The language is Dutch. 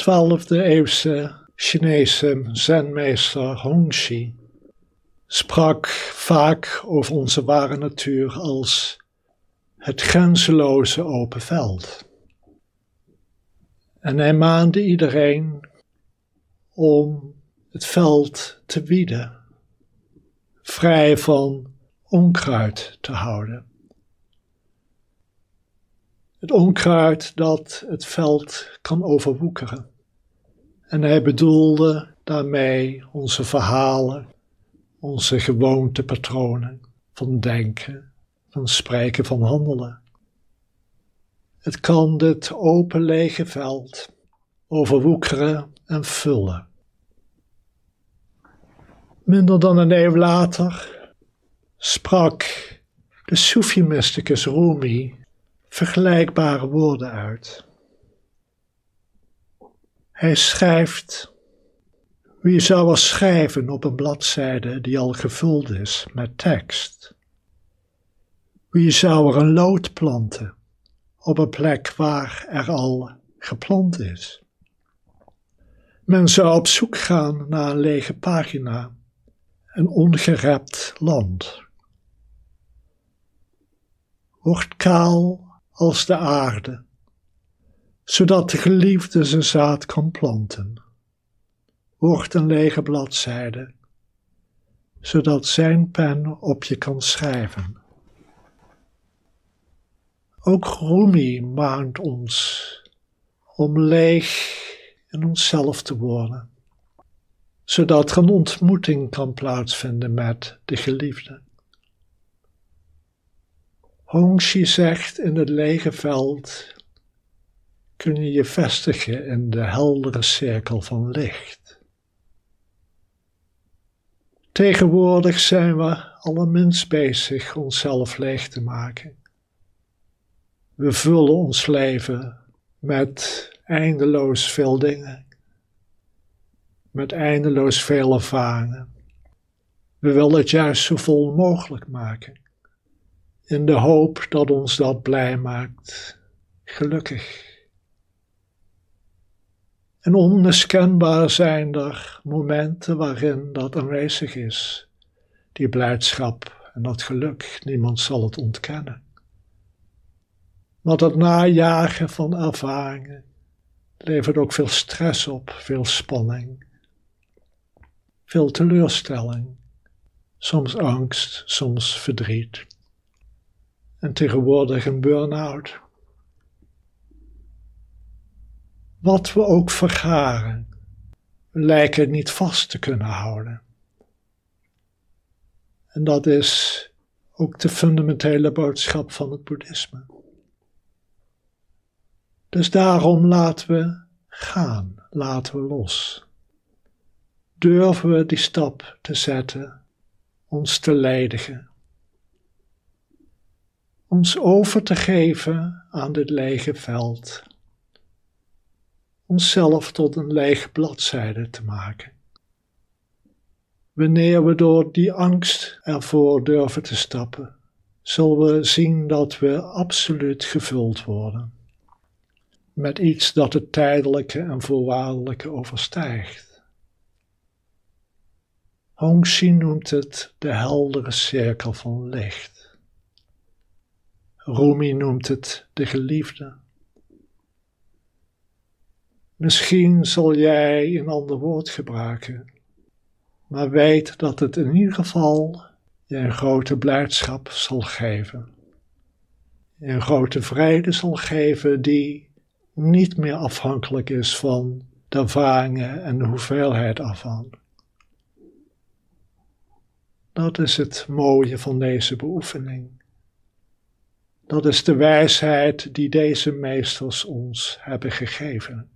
12e eeuwse Chinese zenmeester Hongxi sprak vaak over onze ware natuur als het grenzeloze open veld. En hij maande iedereen om het veld te wieden, vrij van onkruid te houden. Het onkruid dat het veld kan overwoekeren. En hij bedoelde daarmee onze verhalen, onze gewoontepatronen van denken, van spreken, van handelen. Het kan dit open lege veld overwoekeren en vullen. Minder dan een eeuw later sprak de Sufi-mysticus Rumi vergelijkbare woorden uit. Hij schrijft: Wie zou er schrijven op een bladzijde die al gevuld is met tekst? Wie zou er een lood planten op een plek waar er al geplant is? Men zou op zoek gaan naar een lege pagina, een ongerept land. Wordt kaal als de aarde, zodat de geliefde zijn zaad kan planten. Wordt een lege bladzijde, zodat zijn pen op je kan schrijven. Ook Rumi maakt ons om leeg in onszelf te worden, zodat er een ontmoeting kan plaatsvinden met de geliefde. Hongxi zegt in het lege veld kun je je vestigen in de heldere cirkel van licht. Tegenwoordig zijn we allerminst bezig onszelf leeg te maken. We vullen ons leven met eindeloos veel dingen, met eindeloos veel ervaringen. We willen het juist zo vol mogelijk maken in de hoop dat ons dat blij maakt, gelukkig. En onmiskenbaar zijn er momenten waarin dat aanwezig is, die blijdschap en dat geluk, niemand zal het ontkennen. Maar dat najagen van ervaringen levert ook veel stress op, veel spanning, veel teleurstelling, soms angst, soms verdriet en tegenwoordig een burn-out. Wat we ook vergaren, we lijken niet vast te kunnen houden. En dat is ook de fundamentele boodschap van het boeddhisme. Dus daarom laten we gaan, laten we los. Durven we die stap te zetten, ons te ledigen ons over te geven aan dit lege veld. Onszelf tot een lege bladzijde te maken. Wanneer we door die angst ervoor durven te stappen, zullen we zien dat we absoluut gevuld worden met iets dat het tijdelijke en voorwaardelijke overstijgt. Hongxi noemt het de heldere cirkel van licht. Rumi noemt het de geliefde. Misschien zal jij een ander woord gebruiken, maar weet dat het in ieder geval je een grote blijdschap zal geven. Een grote vrede zal geven die niet meer afhankelijk is van de ervaringen en de hoeveelheid ervan. Dat is het mooie van deze beoefening. Dat is de wijsheid die deze meesters ons hebben gegeven.